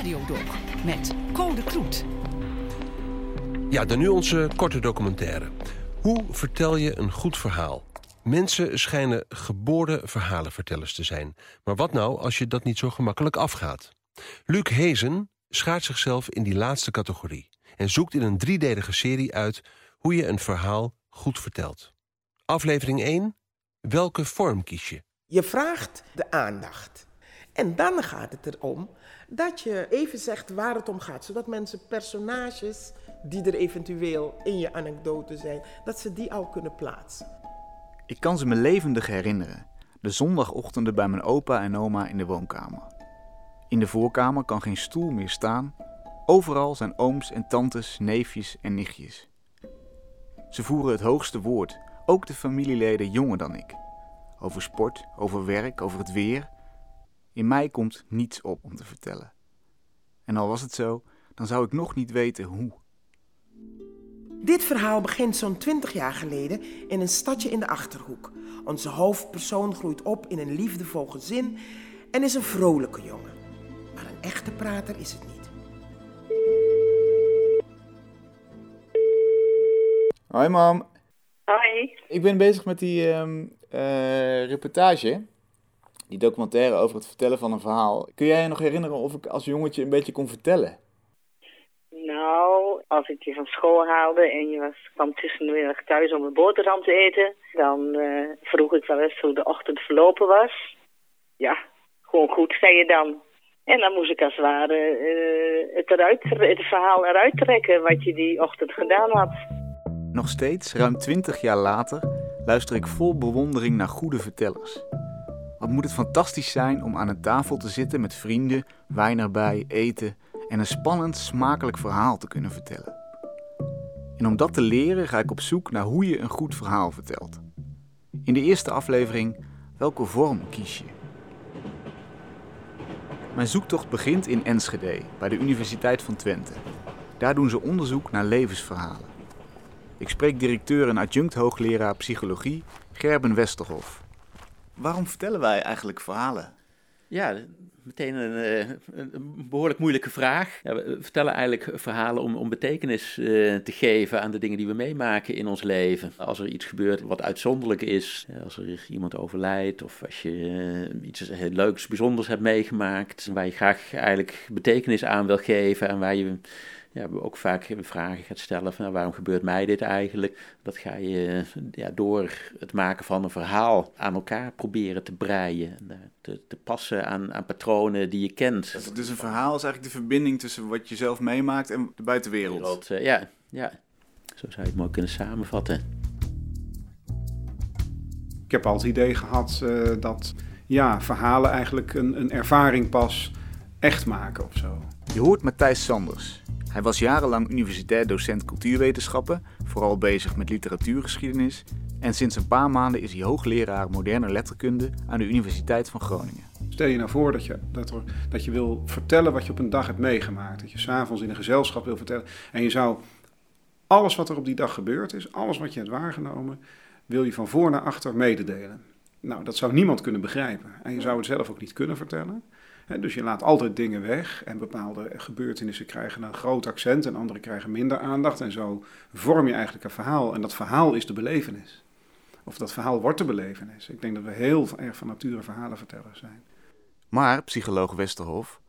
Radiodoc met Code Kloet. Ja, dan nu onze korte documentaire. Hoe vertel je een goed verhaal? Mensen schijnen geboren verhalenvertellers te zijn. Maar wat nou als je dat niet zo gemakkelijk afgaat? Luc Hezen schaart zichzelf in die laatste categorie... en zoekt in een driedelige serie uit hoe je een verhaal goed vertelt. Aflevering 1. Welke vorm kies je? Je vraagt de aandacht. En dan gaat het erom dat je even zegt waar het om gaat. Zodat mensen personages die er eventueel in je anekdote zijn, dat ze die al kunnen plaatsen. Ik kan ze me levendig herinneren. De zondagochtenden bij mijn opa en oma in de woonkamer. In de voorkamer kan geen stoel meer staan. Overal zijn ooms en tantes, neefjes en nichtjes. Ze voeren het hoogste woord, ook de familieleden jonger dan ik. Over sport, over werk, over het weer. In mij komt niets op om te vertellen. En al was het zo, dan zou ik nog niet weten hoe. Dit verhaal begint zo'n 20 jaar geleden in een stadje in de achterhoek. Onze hoofdpersoon groeit op in een liefdevol gezin en is een vrolijke jongen. Maar een echte prater is het niet. Hoi mam, Hoi. ik ben bezig met die ehm, eh, reportage. Die documentaire over het vertellen van een verhaal. Kun jij je nog herinneren of ik als jongetje een beetje kon vertellen? Nou, als ik je van school haalde en je was, kwam tussenmiddag thuis om een boterham te eten, dan eh, vroeg ik wel eens hoe de ochtend verlopen was. Ja, gewoon goed, zei je dan. En dan moest ik als het ware eh, het, eruit, het verhaal eruit trekken wat je die ochtend gedaan had. Nog steeds, ruim 20 jaar later, luister ik vol bewondering naar goede vertellers. Wat moet het fantastisch zijn om aan een tafel te zitten met vrienden, wijn erbij, eten en een spannend, smakelijk verhaal te kunnen vertellen. En om dat te leren ga ik op zoek naar hoe je een goed verhaal vertelt. In de eerste aflevering, welke vorm kies je? Mijn zoektocht begint in Enschede, bij de Universiteit van Twente. Daar doen ze onderzoek naar levensverhalen. Ik spreek directeur en adjunct hoogleraar psychologie Gerben Westerhof. Waarom vertellen wij eigenlijk verhalen? Ja, meteen een, eh, een behoorlijk moeilijke vraag. Ja, we vertellen eigenlijk verhalen om, om betekenis eh, te geven aan de dingen die we meemaken in ons leven. Als er iets gebeurt wat uitzonderlijk is, als er iemand overlijdt of als je eh, iets heel leuks, bijzonders hebt meegemaakt, waar je graag eigenlijk betekenis aan wil geven en waar je ja, ook vaak vragen gaat stellen van nou, waarom gebeurt mij dit eigenlijk? Dat ga je ja, door het maken van een verhaal aan elkaar proberen te breien. En, eh, te, te passen aan, aan patronen die je kent. Dus een verhaal is eigenlijk de verbinding tussen wat je zelf meemaakt en de buitenwereld. Wereld, eh, ja, ja, zo zou je het mooi kunnen samenvatten. Ik heb al het idee gehad eh, dat ja, verhalen eigenlijk een, een ervaring pas echt maken of zo. Je hoort Matthijs Sanders. Hij was jarenlang universitair docent cultuurwetenschappen, vooral bezig met literatuurgeschiedenis. En sinds een paar maanden is hij hoogleraar moderne letterkunde aan de Universiteit van Groningen. Stel je nou voor dat je, dat, dat je wil vertellen wat je op een dag hebt meegemaakt. Dat je s'avonds in een gezelschap wil vertellen. En je zou alles wat er op die dag gebeurd is, alles wat je hebt waargenomen, wil je van voor naar achter mededelen. Nou, dat zou niemand kunnen begrijpen. En je zou het zelf ook niet kunnen vertellen. Hè, Dus je laat altijd dingen weg en bepaalde gebeurtenissen krijgen een groot accent en andere krijgen minder aandacht. En zo vorm je eigenlijk een verhaal. En dat verhaal is de belevenis. Of dat verhaal wordt de belevenis. Ik denk dat we heel erg van nature verhalenvertellers zijn. Maar, psycholoog Westerhof,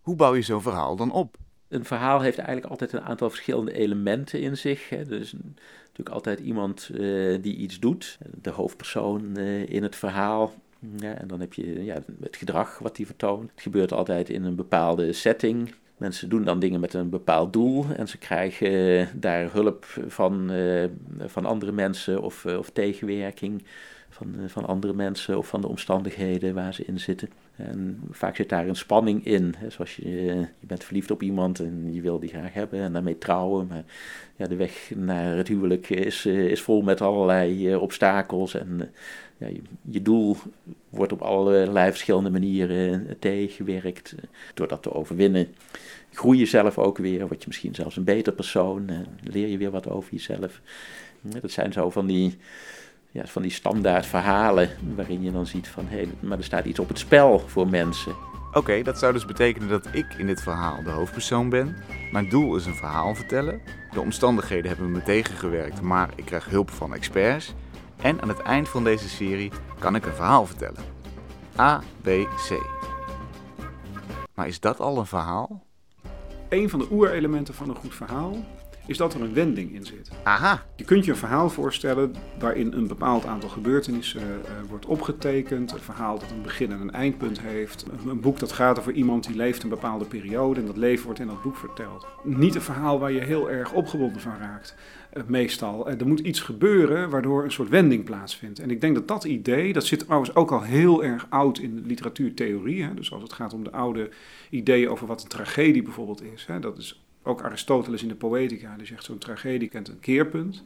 hoe bouw je zo'n verhaal dan op? Een verhaal heeft eigenlijk altijd een aantal verschillende elementen in zich. Hè. Er is natuurlijk altijd iemand eh, die iets doet, de hoofdpersoon eh, in het verhaal. Ja, en dan heb je ja, het gedrag wat die vertoont. Het gebeurt altijd in een bepaalde setting. Mensen doen dan dingen met een bepaald doel en ze krijgen eh, daar hulp van, eh, van andere mensen of, eh, of tegenwerking van, van andere mensen of van de omstandigheden waar ze in zitten. En vaak zit daar een spanning in. Zoals je, je bent verliefd op iemand en je wil die graag hebben en daarmee trouwen. Maar ja, de weg naar het huwelijk is, is vol met allerlei obstakels. En ja, je, doel wordt op allerlei verschillende manieren eh, tegengewerkt. Eh, Door dat te overwinnen groei je zelf ook weer. Word je misschien zelfs een beter persoon. eh, leer je weer wat over jezelf. Dat zijn zo van die ja, van die standaard verhalen waarin je dan ziet van hé, maar er staat iets op het spel voor mensen. Oké, dat zou dus betekenen dat ik in dit verhaal de hoofdpersoon ben. Mijn doel is een verhaal vertellen. De omstandigheden hebben me tegengewerkt, maar ik krijg hulp van experts. En aan het eind van deze serie kan ik een verhaal vertellen. A, B, C. Maar is dat al een verhaal? Een van de oerelementen van een goed verhaal is dat er een wending in zit. Aha, Je kunt je een verhaal voorstellen waarin een bepaald aantal gebeurtenissen eh, wordt opgetekend. Een verhaal dat een begin en een eindpunt heeft. Een, een boek dat gaat over iemand die leeft een bepaalde periode en dat leven wordt in dat boek verteld. Niet een verhaal waar je heel erg opgewonden van raakt, eh, meestal. Eh, er moet iets gebeuren waardoor een soort wending plaatsvindt. En ik denk dat dat idee, dat zit trouwens ook al heel erg oud in literatuurtheorie. Hè? Dus als het gaat om de oude ideeën over wat een tragedie bijvoorbeeld is. Hè? Dat is ook Aristoteles in de Poëtica, die zegt zo'n tragedie kent een keerpunt.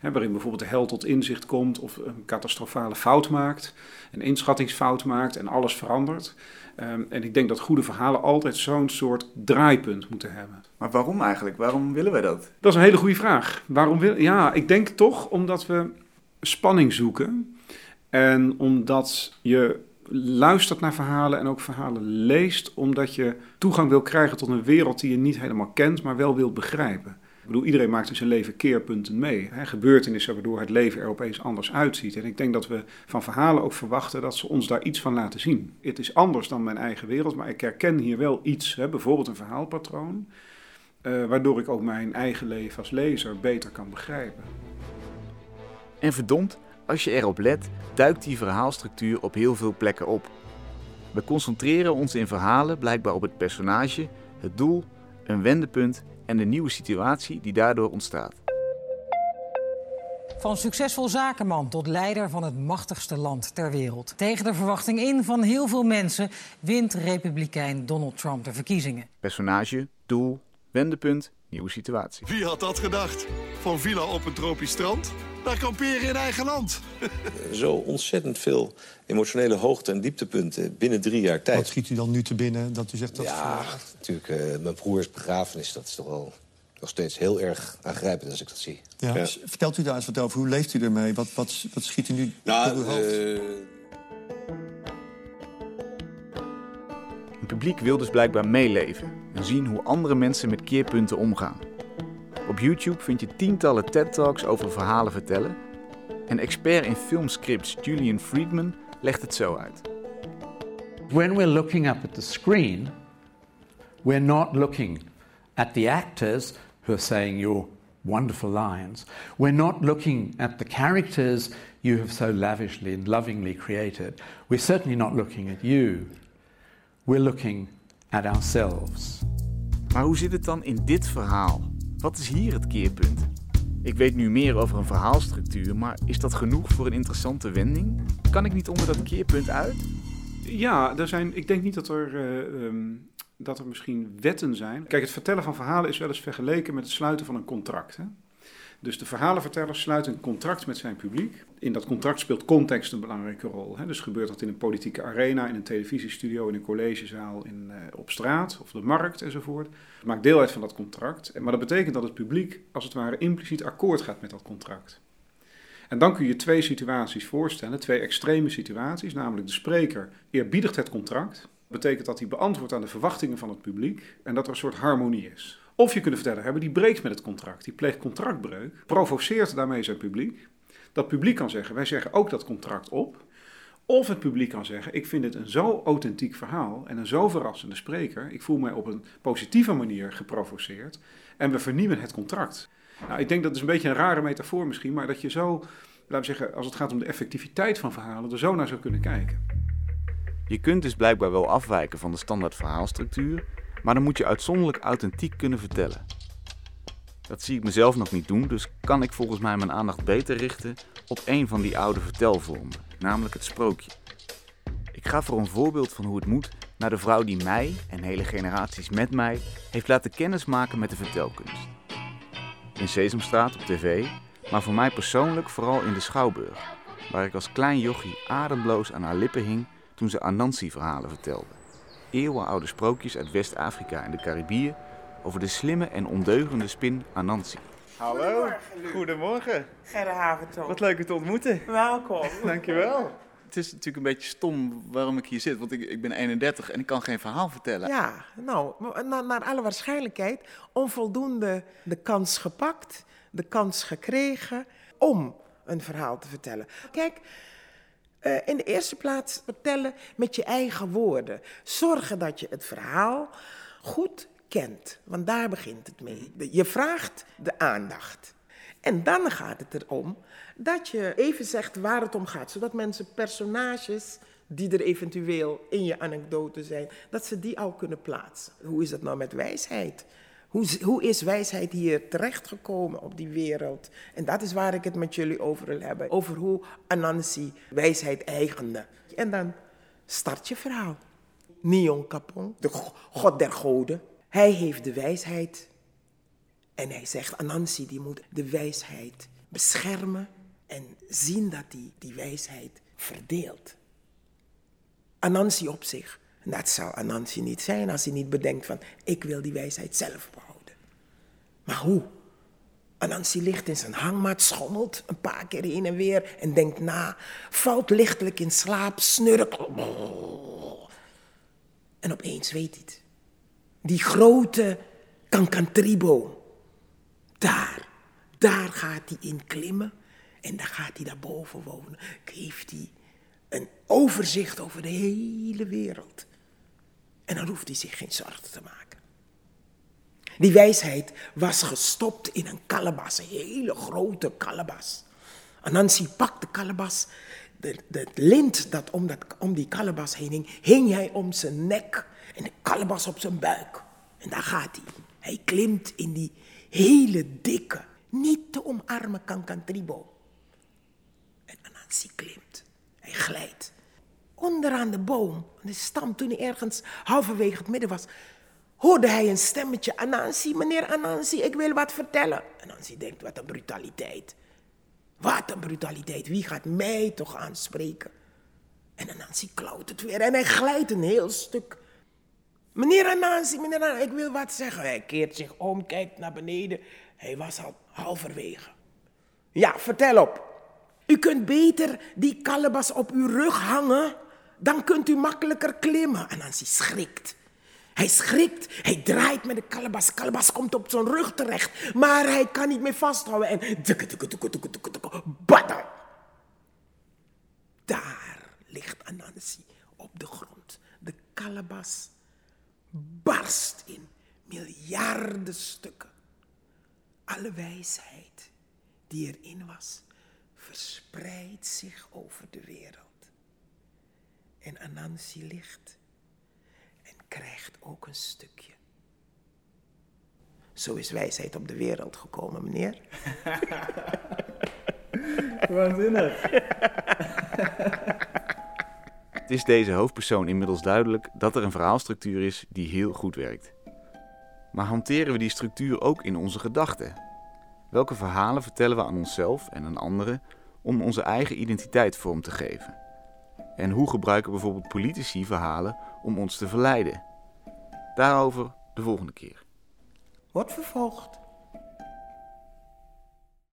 Hè, waarin bijvoorbeeld de held tot inzicht komt of een catastrofale fout maakt, een inschattingsfout maakt en alles verandert. Ehm, en ik denk dat goede verhalen altijd zo'n soort draaipunt moeten hebben. maar waarom eigenlijk? Waarom willen wij dat? Dat is een hele goede vraag. Waarom wil... Ja, ik denk toch omdat we spanning zoeken. En omdat je luistert naar verhalen en ook verhalen leest, omdat je toegang wil krijgen tot een wereld die je niet helemaal kent, maar wel wilt begrijpen. Ik bedoel, iedereen maakt in zijn leven keerpunten mee. Hè? Gebeurtenissen waardoor het leven er opeens anders uitziet. En ik denk dat we van verhalen ook verwachten dat ze ons daar iets van laten zien. Het is anders dan mijn eigen wereld, maar ik herken hier wel iets, hè? bijvoorbeeld een verhaalpatroon, eh, waardoor ik ook mijn eigen leven als lezer beter kan begrijpen. En verdomd, als je erop let, duikt die verhaalstructuur op heel veel plekken op. We concentreren ons in verhalen blijkbaar op het personage, het doel, een wendepunt en de nieuwe situatie die daardoor ontstaat. Van succesvol zakenman tot leider van het machtigste land ter wereld. Tegen de verwachting in van heel veel mensen wint republikein Donald Trump de verkiezingen. Personage, doel, wendepunt, nieuwe situatie. Wie had dat gedacht? Van villa op een tropisch strand naar kamperen in eigen land. Zo ontzettend veel emotionele hoogte- en dieptepunten binnen drie jaar tijd. Wat schiet u dan nu te binnen dat u zegt dat... Ja, natuurlijk, eh, mijn broers begrafenis, dat is toch wel nog steeds heel erg aangrijpend als ik dat zie. Ja. Ja. Vertelt u daar eens wat over. Hoe leeft u ermee? Wat, wat, wat schiet u nu Nou, door uw hoofd? eh, Een publiek wil dus blijkbaar meeleven en zien hoe andere mensen met keerpunten omgaan. Op YouTube vind je tientallen TED-talks over verhalen vertellen. En expert in filmscripts Julian Friedman legt het zo uit. When we're looking up at the screen, we're not looking at the actors who are saying your wonderful lines. We're not looking at the characters you have so lavishly and lovingly created. We're certainly not looking at you. We're looking at ourselves. Maar hoe zit het dan in dit verhaal? Wat is hier het keerpunt? Ik weet nu meer over een verhaalstructuur, maar is dat genoeg voor een interessante wending? Kan ik niet onder dat keerpunt uit? Ja, er zijn, ik denk niet dat er, eh, ehm, dat er misschien wetten zijn. Kijk, het vertellen van verhalen is wel eens vergeleken met het sluiten van een contract. Hè? Dus de verhalenverteller sluit een contract met zijn publiek. In dat contract speelt context een belangrijke rol. Hè? Dus gebeurt dat in een politieke arena, in een televisiestudio, in een collegezaal, in, eh, op straat of de markt enzovoort. Het maakt deel uit van dat contract. Maar dat betekent dat het publiek als het ware impliciet akkoord gaat met dat contract. En dan kun je twee situaties voorstellen, twee extreme situaties, namelijk de spreker eerbiedigt het contract. Betekent dat hij beantwoordt aan de verwachtingen van het publiek en dat er een soort harmonie is. Of je kunt een verteller hebben die breekt met het contract, die pleegt contractbreuk, provoceert daarmee zijn publiek. Dat publiek kan zeggen, wij zeggen ook dat contract op. Of het publiek kan zeggen, ik vind het een zo authentiek verhaal en een zo verrassende spreker, ik voel mij op een positieve manier geprovoceerd en we vernieuwen het contract. Nou, ik denk dat is een beetje een rare metafoor misschien, maar dat je zo, laten we zeggen, als het gaat om de effectiviteit van verhalen, er zo naar zou kunnen kijken. Je kunt dus blijkbaar wel afwijken van de standaard verhaalstructuur, maar dan moet je uitzonderlijk authentiek kunnen vertellen. Dat zie ik mezelf nog niet doen, dus kan ik volgens mij mijn aandacht beter richten op een van die oude vertelvormen, namelijk het sprookje. Ik ga voor een voorbeeld van hoe het moet naar de vrouw die mij en hele generaties met mij heeft laten kennismaken met de vertelkunst. In Sesamstraat op tv, maar voor mij persoonlijk vooral in de Schouwburg, waar ik als klein jochie ademloos aan haar lippen hing toen ze Anansi-verhalen vertelde. Eeuwenoude sprookjes uit West-Afrika en de Caribiën over de slimme en ondeugende spin Anansi. Hallo. Goedemorgen. Gerre Haventoon. leuk u te ontmoeten. Welkom. Dankjewel. Het is natuurlijk een beetje stom waarom ik hier zit, want ik, ik ben 31 en ik kan geen verhaal vertellen. Ja, nou, naar, naar alle waarschijnlijkheid onvoldoende de kans gepakt, de kans gekregen om een verhaal te vertellen. Kijk, uh, in de eerste plaats vertellen met je eigen woorden. Zorgen dat je het verhaal goed kent, want daar begint het mee. Je vraagt de aandacht. En dan gaat het erom dat je even zegt waar het om gaat, zodat mensen personages die er eventueel in je anekdote zijn, dat ze die al kunnen plaatsen. Hoe is het nou met wijsheid? Hoe, hoe is wijsheid hier terechtgekomen op die wereld? En dat is waar ik het met jullie over wil hebben. Over hoe Anansi wijsheid eigende. En dan start je verhaal. Nion Kapong, de god der goden. Hij heeft de wijsheid. En hij zegt, Anansi die moet de wijsheid beschermen en zien dat hij die wijsheid verdeelt. Anansi op zich. Dat zou Anansi niet zijn als hij niet bedenkt van, ik wil die wijsheid zelf behouden. Maar hoe? Anansi ligt in zijn hangmat, schommelt een paar keer heen en weer en denkt na, valt lichtelijk in slaap, snurkt. En opeens weet hij het. Die grote Kankantribo, daar, daar gaat hij in klimmen en dan gaat hij daarboven wonen. Heeft hij een overzicht over de hele wereld. En dan hoeft hij zich geen zorgen te maken. Die wijsheid was gestopt in een kalebas, een hele grote kalebas. Anansi pakt de kalebas, de lint dat om, dat om die kalebas heen hing, hing hij om zijn nek en de kalebas op zijn buik. En daar gaat hij. Hij klimt in die hele dikke, niet te omarmen Kankantribo. En Anansi klimt. Onderaan de boom, de stam, toen hij ergens halverwege het midden was, hoorde hij een stemmetje. Anansi, meneer Anansi, ik wil wat vertellen. Anansi denkt, wat een brutaliteit. Wat een brutaliteit. Wie gaat mij toch aanspreken? En Anansi klauwt het weer en hij glijdt een heel stuk. Meneer Anansi, meneer Anansi, ik wil wat zeggen. Hij keert zich om, kijkt naar beneden. Hij was al halverwege. Ja, vertel op. U kunt beter die kalebas op uw rug hangen, dan kunt u makkelijker klimmen. En Anansi schrikt. Hij schrikt, hij draait met de kalebas. Kalebas komt op zijn rug terecht, maar hij kan niet meer vasthouden. En badam. Daar ligt Anansi op de grond. De kalebas barst in miljarden stukken. Alle wijsheid die erin was, verspreidt zich over de wereld. En Anansi ligt en krijgt ook een stukje. Zo is wijsheid op de wereld gekomen, meneer. Waanzinnig. Het is deze hoofdpersoon inmiddels duidelijk dat er een verhaalstructuur is die heel goed werkt. Maar hanteren we die structuur ook in onze gedachten? Welke verhalen vertellen we aan onszelf en aan anderen om onze eigen identiteit vorm te geven? En hoe gebruiken bijvoorbeeld politici verhalen om ons te verleiden? Daarover de volgende keer. Wordt vervolgd.